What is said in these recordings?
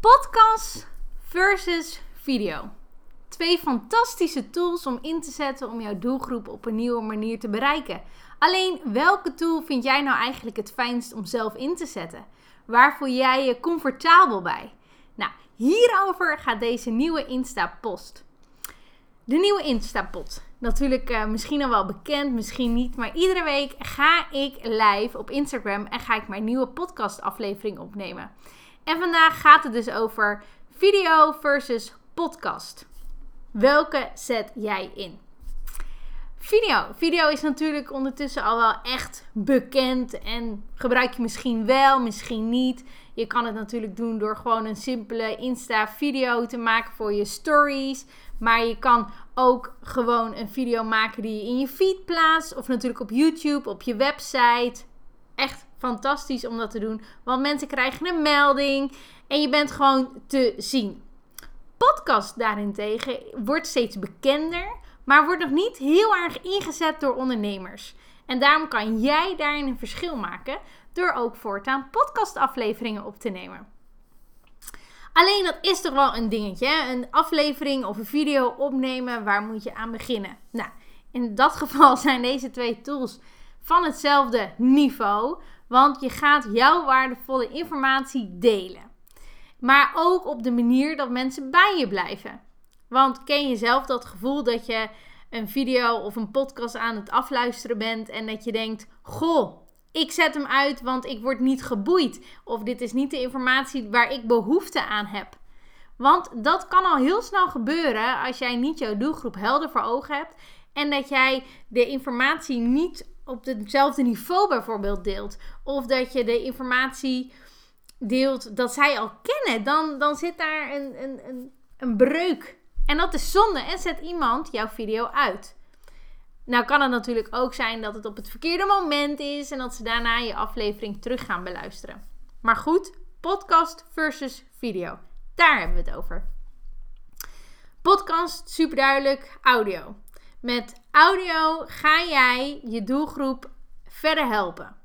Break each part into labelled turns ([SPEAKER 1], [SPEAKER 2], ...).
[SPEAKER 1] Podcast versus video. Twee fantastische tools om in te zetten om jouw doelgroep op een nieuwe manier te bereiken. Alleen welke tool vind jij nou eigenlijk het fijnst om zelf in te zetten? Waar voel jij je comfortabel bij? Nou, hierover gaat deze nieuwe Insta-post. De nieuwe Insta-pot. Natuurlijk uh, misschien al wel bekend, misschien niet. Maar iedere week ga ik live op Instagram en ga ik mijn nieuwe podcast-aflevering opnemen. En vandaag gaat het dus over video versus podcast. Welke zet jij in? Video. Video is natuurlijk ondertussen al wel echt bekend en gebruik je misschien wel, misschien niet. Je kan het natuurlijk doen door gewoon een simpele Insta-video te maken voor je stories. Maar je kan ook gewoon een video maken die je in je feed plaatst. Of natuurlijk op YouTube, op je website. Echt fantastisch om dat te doen. Want mensen krijgen een melding en je bent gewoon te zien. Podcast daarentegen wordt steeds bekender, maar wordt nog niet heel erg ingezet door ondernemers. En daarom kan jij daarin een verschil maken door ook voortaan podcastafleveringen op te nemen. Alleen dat is toch wel een dingetje. Een aflevering of een video opnemen, waar moet je aan beginnen? Nou, in dat geval zijn deze twee tools van hetzelfde niveau. Want je gaat jouw waardevolle informatie delen. Maar ook op de manier dat mensen bij je blijven. Want ken je zelf dat gevoel dat je een video of een podcast aan het afluisteren bent en dat je denkt: Goh, ik zet hem uit, want ik word niet geboeid. Of dit is niet de informatie waar ik behoefte aan heb. Want dat kan al heel snel gebeuren als jij niet jouw doelgroep helder voor ogen hebt. En dat jij de informatie niet op hetzelfde niveau bijvoorbeeld deelt. Of dat je de informatie deelt dat zij al kennen. Dan, dan zit daar een, een, een, een breuk. En dat is zonde. En zet iemand jouw video uit. Nou kan het natuurlijk ook zijn dat het op het verkeerde moment is en dat ze daarna je aflevering terug gaan beluisteren. Maar goed, podcast versus video. Daar hebben we het over. Podcast, super duidelijk, audio. Met audio ga jij je doelgroep verder helpen.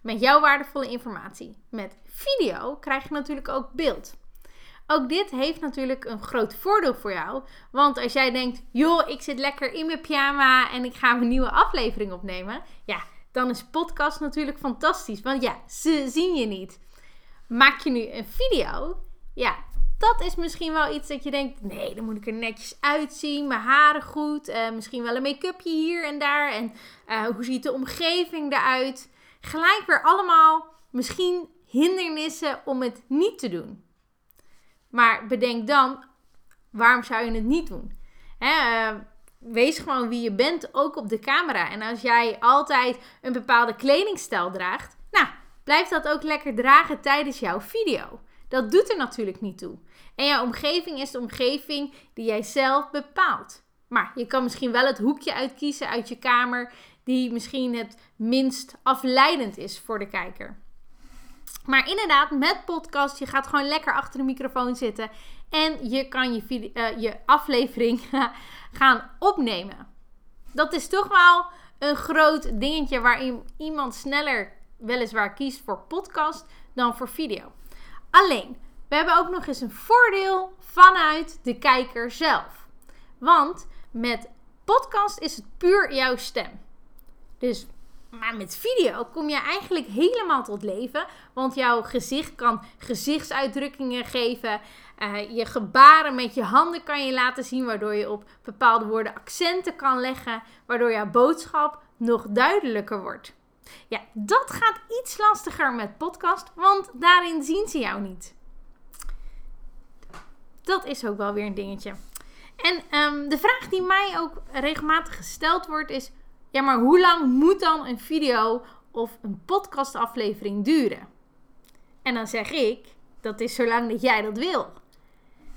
[SPEAKER 1] Met jouw waardevolle informatie. Met video krijg je natuurlijk ook beeld. Ook dit heeft natuurlijk een groot voordeel voor jou. Want als jij denkt, joh, ik zit lekker in mijn pyjama en ik ga een nieuwe aflevering opnemen. Ja, dan is podcast natuurlijk fantastisch. Want ja, ze zien je niet. Maak je nu een video? Ja, dat is misschien wel iets dat je denkt: nee, dan moet ik er netjes uitzien. Mijn haren goed. Uh, misschien wel een make-upje hier en daar. En uh, hoe ziet de omgeving eruit? Gelijk weer allemaal misschien hindernissen om het niet te doen. Maar bedenk dan, waarom zou je het niet doen? Hè, uh, wees gewoon wie je bent, ook op de camera. En als jij altijd een bepaalde kledingstijl draagt, nou, blijf dat ook lekker dragen tijdens jouw video. Dat doet er natuurlijk niet toe. En jouw omgeving is de omgeving die jij zelf bepaalt. Maar je kan misschien wel het hoekje uitkiezen uit je kamer die misschien het minst afleidend is voor de kijker. Maar inderdaad, met podcast, je gaat gewoon lekker achter de microfoon zitten en je kan je, uh, je aflevering gaan opnemen. Dat is toch wel een groot dingetje waarin iemand sneller weliswaar kiest voor podcast dan voor video. Alleen, we hebben ook nog eens een voordeel vanuit de kijker zelf. Want met podcast is het puur jouw stem. Dus, maar met video kom je eigenlijk helemaal tot leven. Want jouw gezicht kan gezichtsuitdrukkingen geven. Uh, je gebaren met je handen kan je laten zien. Waardoor je op bepaalde woorden accenten kan leggen. Waardoor jouw boodschap nog duidelijker wordt. Ja, dat gaat iets lastiger met podcast, want daarin zien ze jou niet. Dat is ook wel weer een dingetje. En um, de vraag die mij ook regelmatig gesteld wordt is: ja, maar hoe lang moet dan een video of een podcastaflevering duren? En dan zeg ik: dat is zolang dat jij dat wil.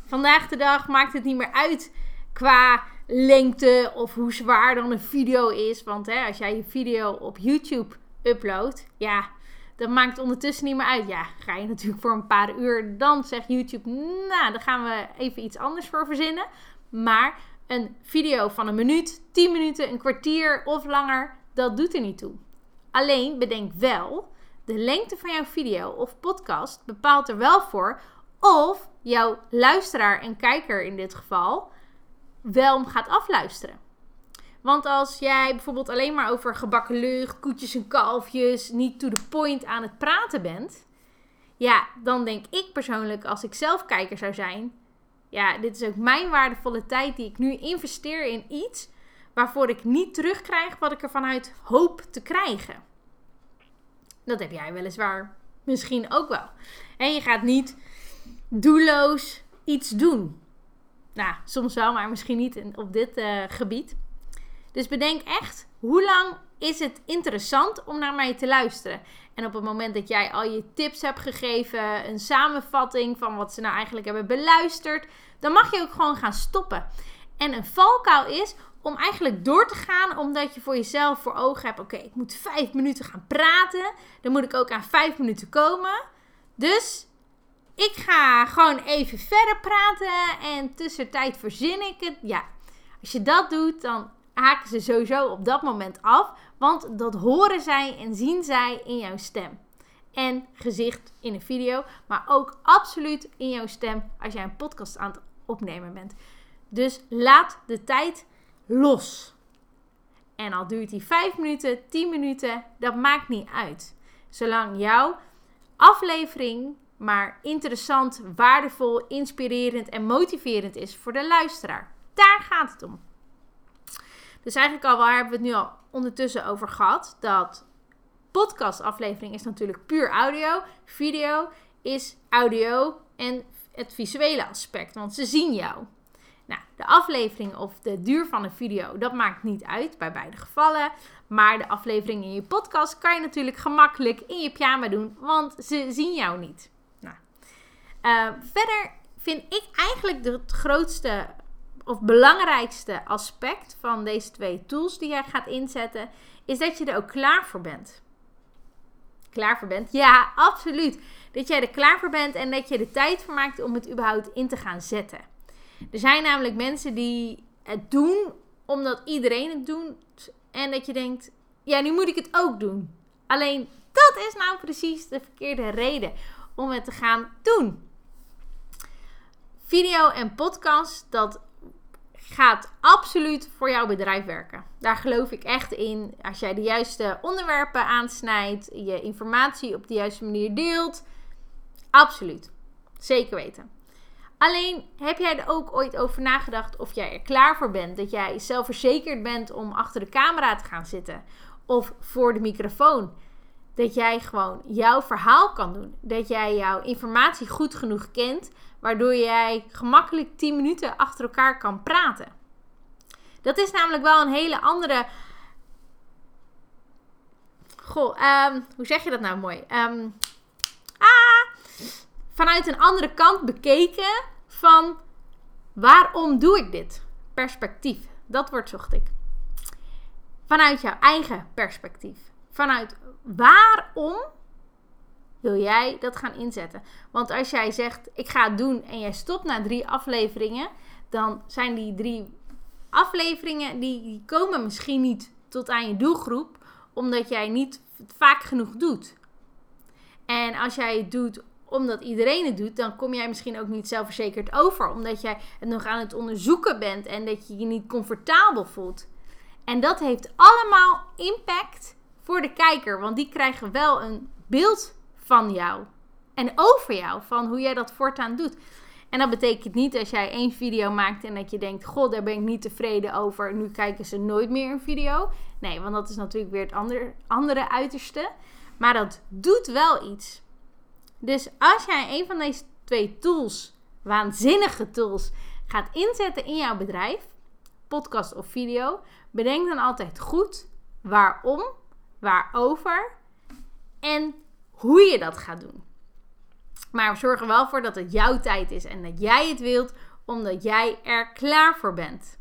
[SPEAKER 1] Vandaag de dag maakt het niet meer uit qua lengte of hoe zwaar dan een video is. Want hè, als jij je video op YouTube upload, ja, dat maakt ondertussen niet meer uit. Ja, ga je natuurlijk voor een paar uur, dan zegt YouTube, nou, dan gaan we even iets anders voor verzinnen. Maar een video van een minuut, 10 minuten, een kwartier of langer, dat doet er niet toe. Alleen bedenk wel, de lengte van jouw video of podcast bepaalt er wel voor of jouw luisteraar en kijker in dit geval wel gaat afluisteren. Want als jij bijvoorbeeld alleen maar over gebakken lucht, koetjes en kalfjes, niet to the point aan het praten bent, ja, dan denk ik persoonlijk, als ik zelf kijker zou zijn, ja, dit is ook mijn waardevolle tijd die ik nu investeer in iets waarvoor ik niet terugkrijg wat ik er vanuit hoop te krijgen. Dat heb jij weliswaar misschien ook wel. En je gaat niet doelloos iets doen. Nou, soms wel, maar misschien niet op dit uh, gebied. Dus bedenk echt, hoe lang is het interessant om naar mij te luisteren? En op het moment dat jij al je tips hebt gegeven, een samenvatting van wat ze nou eigenlijk hebben beluisterd, dan mag je ook gewoon gaan stoppen. En een valkuil is om eigenlijk door te gaan, omdat je voor jezelf voor ogen hebt: oké, ik moet vijf minuten gaan praten. Dan moet ik ook aan vijf minuten komen. Dus ik ga gewoon even verder praten en tussentijd verzin ik het. Ja, als je dat doet, dan haken ze sowieso op dat moment af. Want dat horen zij en zien zij in jouw stem. En gezicht in een video, maar ook absoluut in jouw stem als jij een podcast aan het opnemen bent. Dus laat de tijd los. En al duurt die 5 minuten, 10 minuten, dat maakt niet uit. Zolang jouw aflevering maar interessant, waardevol, inspirerend en motiverend is voor de luisteraar. Daar gaat het om. Dus eigenlijk al waar hebben we het nu al ondertussen over gehad. Dat podcastaflevering is natuurlijk puur audio. Video is audio en het visuele aspect. Want ze zien jou. Nou, de aflevering of de duur van een video, dat maakt niet uit bij beide gevallen. Maar de aflevering in je podcast kan je natuurlijk gemakkelijk in je pyjama doen, want ze zien jou niet. Nou, uh, verder vind ik eigenlijk het grootste of belangrijkste aspect van deze twee tools die jij gaat inzetten, is dat je er ook klaar voor bent. Klaar voor bent? Ja, absoluut. Dat jij er klaar voor bent en dat je de tijd voor maakt om het überhaupt in te gaan zetten. Er zijn namelijk mensen die het doen omdat iedereen het doet. En dat je denkt, ja, nu moet ik het ook doen. Alleen dat is nou precies de verkeerde reden om het te gaan doen. Video en podcast, dat gaat absoluut voor jouw bedrijf werken. Daar geloof ik echt in. Als jij de juiste onderwerpen aansnijdt, je informatie op de juiste manier deelt. Absoluut. Zeker weten. Alleen heb jij er ook ooit over nagedacht of jij er klaar voor bent? Dat jij zelfverzekerd bent om achter de camera te gaan zitten of voor de microfoon. Dat jij gewoon jouw verhaal kan doen. Dat jij jouw informatie goed genoeg kent, waardoor jij gemakkelijk 10 minuten achter elkaar kan praten. Dat is namelijk wel een hele andere. Goh, ehm, hoe zeg je dat nou mooi? Um, ah, vanuit een andere kant bekeken van waarom doe ik dit? Perspectief. Dat woord zocht ik. Vanuit jouw eigen perspectief. Vanuit waarom wil jij dat gaan inzetten? Want als jij zegt, ik ga het doen en jij stopt na drie afleveringen, dan zijn die drie afleveringen, die, komen misschien niet tot aan je doelgroep, omdat jij niet vaak genoeg doet. En als jij het doet omdat iedereen het doet, dan kom jij misschien ook niet zelfverzekerd over. Omdat jij het nog aan het onderzoeken bent en dat je je niet comfortabel voelt. En dat heeft allemaal impact voor de kijker, want die krijgen wel een beeld van jou en over jou, van hoe jij dat voortaan doet. En dat betekent niet als jij één video maakt en dat je denkt: God, daar ben ik niet tevreden over. Nu kijken ze nooit meer een video. Nee, want dat is natuurlijk weer het andere, andere uiterste. Maar dat doet wel iets. Dus als jij een van deze twee tools, waanzinnige tools, gaat inzetten in jouw bedrijf, podcast of video, bedenk dan altijd goed waarom, waarover en hoe je dat gaat doen. Maar zorg er wel voor dat het jouw tijd is en dat jij het wilt, omdat jij er klaar voor bent.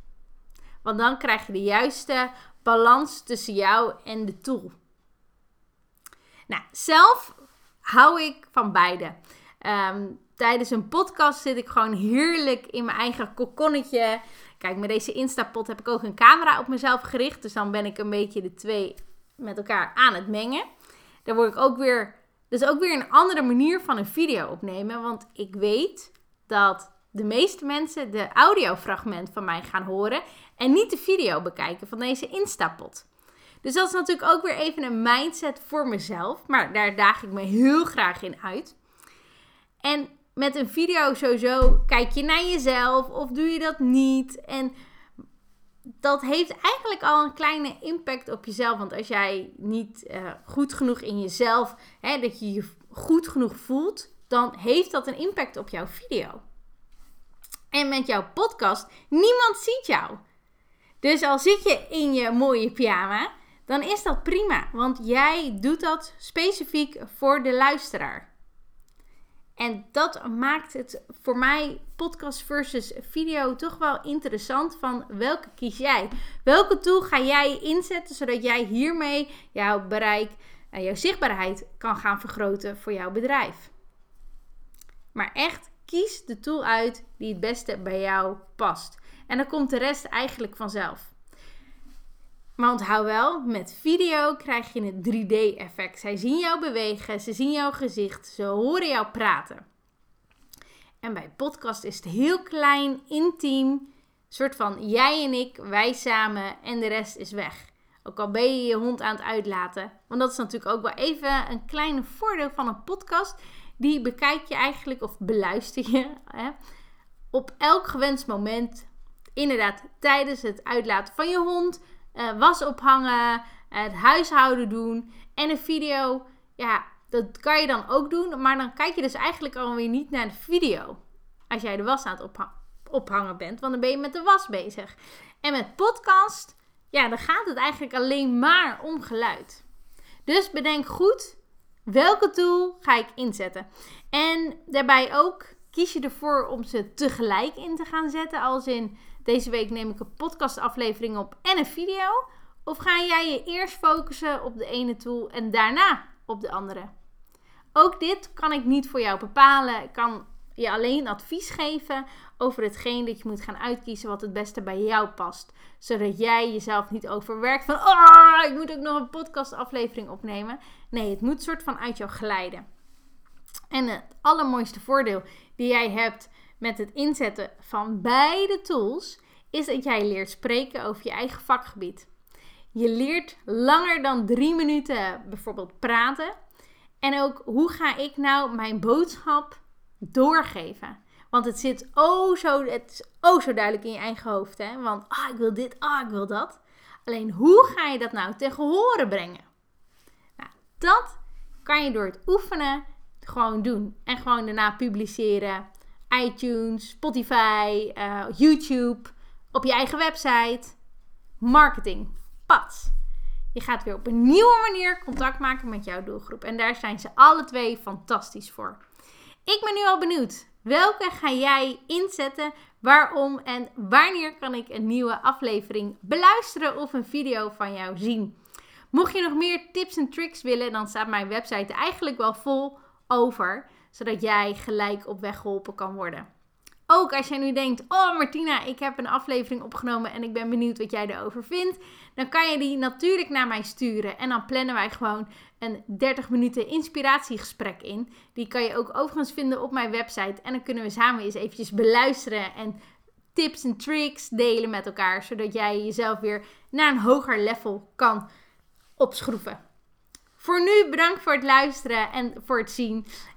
[SPEAKER 1] Want dan krijg je de juiste balans tussen jou en de tool. Nou, zelf hou ik van beide. Ehm, tijdens een podcast zit ik gewoon heerlijk in mijn eigen kokonnetje. Kijk, met deze Instapot heb ik ook een camera op mezelf gericht. Dus dan ben ik een beetje de twee met elkaar aan het mengen. Daar word ik ook weer Dus ook weer een andere manier van een video opnemen. Want ik weet dat de meeste mensen de audiofragment van mij gaan horen en niet de video bekijken van deze instapot. Dus dat is natuurlijk ook weer even een mindset voor mezelf. Maar daar daag ik me heel graag in uit. En met een video sowieso kijk je naar jezelf of doe je dat niet. En dat heeft eigenlijk al een kleine impact op jezelf. Want als jij niet uh, goed genoeg in jezelf, hè, dat je je goed genoeg voelt, dan heeft dat een impact op jouw video. En met jouw podcast, niemand ziet jou. Dus al zit je in je mooie pyjama, dan is dat prima. Want jij doet dat specifiek voor de luisteraar. En dat maakt het voor mij podcast versus video toch wel interessant van welke kies jij? Welke tool ga jij inzetten zodat jij hiermee jouw bereik en jouw zichtbaarheid kan gaan vergroten voor jouw bedrijf? Maar echt kies de tool uit die het beste bij jou past. En dan komt de rest eigenlijk vanzelf. Maar onthoud wel, met video krijg je het 3D-effect. Zij zien jou bewegen, ze zien jouw gezicht, ze horen jou praten. En bij podcast is het heel klein, intiem, soort van jij en ik, wij samen en de rest is weg. Ook al ben je je hond aan het uitlaten. Want dat is natuurlijk ook wel even een kleine voordeel van een podcast. Die bekijk je eigenlijk of beluister je hè, op elk gewenst moment. Inderdaad, tijdens het uitlaten van je hond uh, was ophangen, het huishouden doen. En een video, ja, dat kan je dan ook doen. Maar dan kijk je dus eigenlijk alweer niet naar de video. Als jij de was aan het ophangen bent. Want dan ben je met de was bezig. En met podcast, ja, dan gaat het eigenlijk alleen maar om geluid. Dus bedenk goed welke tool ga ik inzetten. En daarbij ook kies je ervoor om ze tegelijk in te gaan zetten. Als in deze week neem ik een podcastaflevering op en een video. Of ga jij je eerst focussen op de ene tool en daarna op de andere? Ook dit kan ik niet voor jou bepalen. Ik kan je alleen advies geven over hetgeen dat je moet gaan uitkiezen wat het beste bij jou past. Zodat jij jezelf niet overwerkt van, oh, ik moet ook nog een podcastaflevering opnemen. Nee, het moet soort van uit jou glijden. En het allermooiste voordeel die jij hebt met het inzetten van beide tools is dat jij leert spreken over je eigen vakgebied. Je leert langer dan drie minuten bijvoorbeeld praten. En ook hoe ga ik nou mijn boodschap doorgeven? Want het zit oh zo, het is oh zo duidelijk in je eigen hoofd. Hè? Want ah, ik wil dit, ah, ik wil dat. Alleen hoe ga je dat nou tegen horen brengen? Nou, dat kan je door het oefenen gewoon doen. En gewoon daarna publiceren iTunes, Spotify, uh, YouTube, op je eigen website. Marketing, pad. Je gaat weer op een nieuwe manier contact maken met jouw doelgroep. En daar zijn ze alle twee fantastisch voor. Ik ben nu al benieuwd. Welke ga jij inzetten? Waarom en wanneer kan ik een nieuwe aflevering beluisteren of een video van jou zien? Mocht je nog meer tips en tricks willen, dan staat mijn website eigenlijk wel vol over zodat jij gelijk op weg geholpen kan worden. Ook als jij nu denkt: Oh Martina, ik heb een aflevering opgenomen en ik ben benieuwd wat jij erover vindt. Dan kan je die natuurlijk naar mij sturen. En dan plannen wij gewoon een 30 minuten inspiratiegesprek in. Die kan je ook overigens vinden op mijn website. En dan kunnen we samen eens eventjes beluisteren en tips en tricks delen met elkaar. Zodat jij jezelf weer naar een hoger level kan opschroeven. Voor nu bedankt voor het luisteren en voor het zien.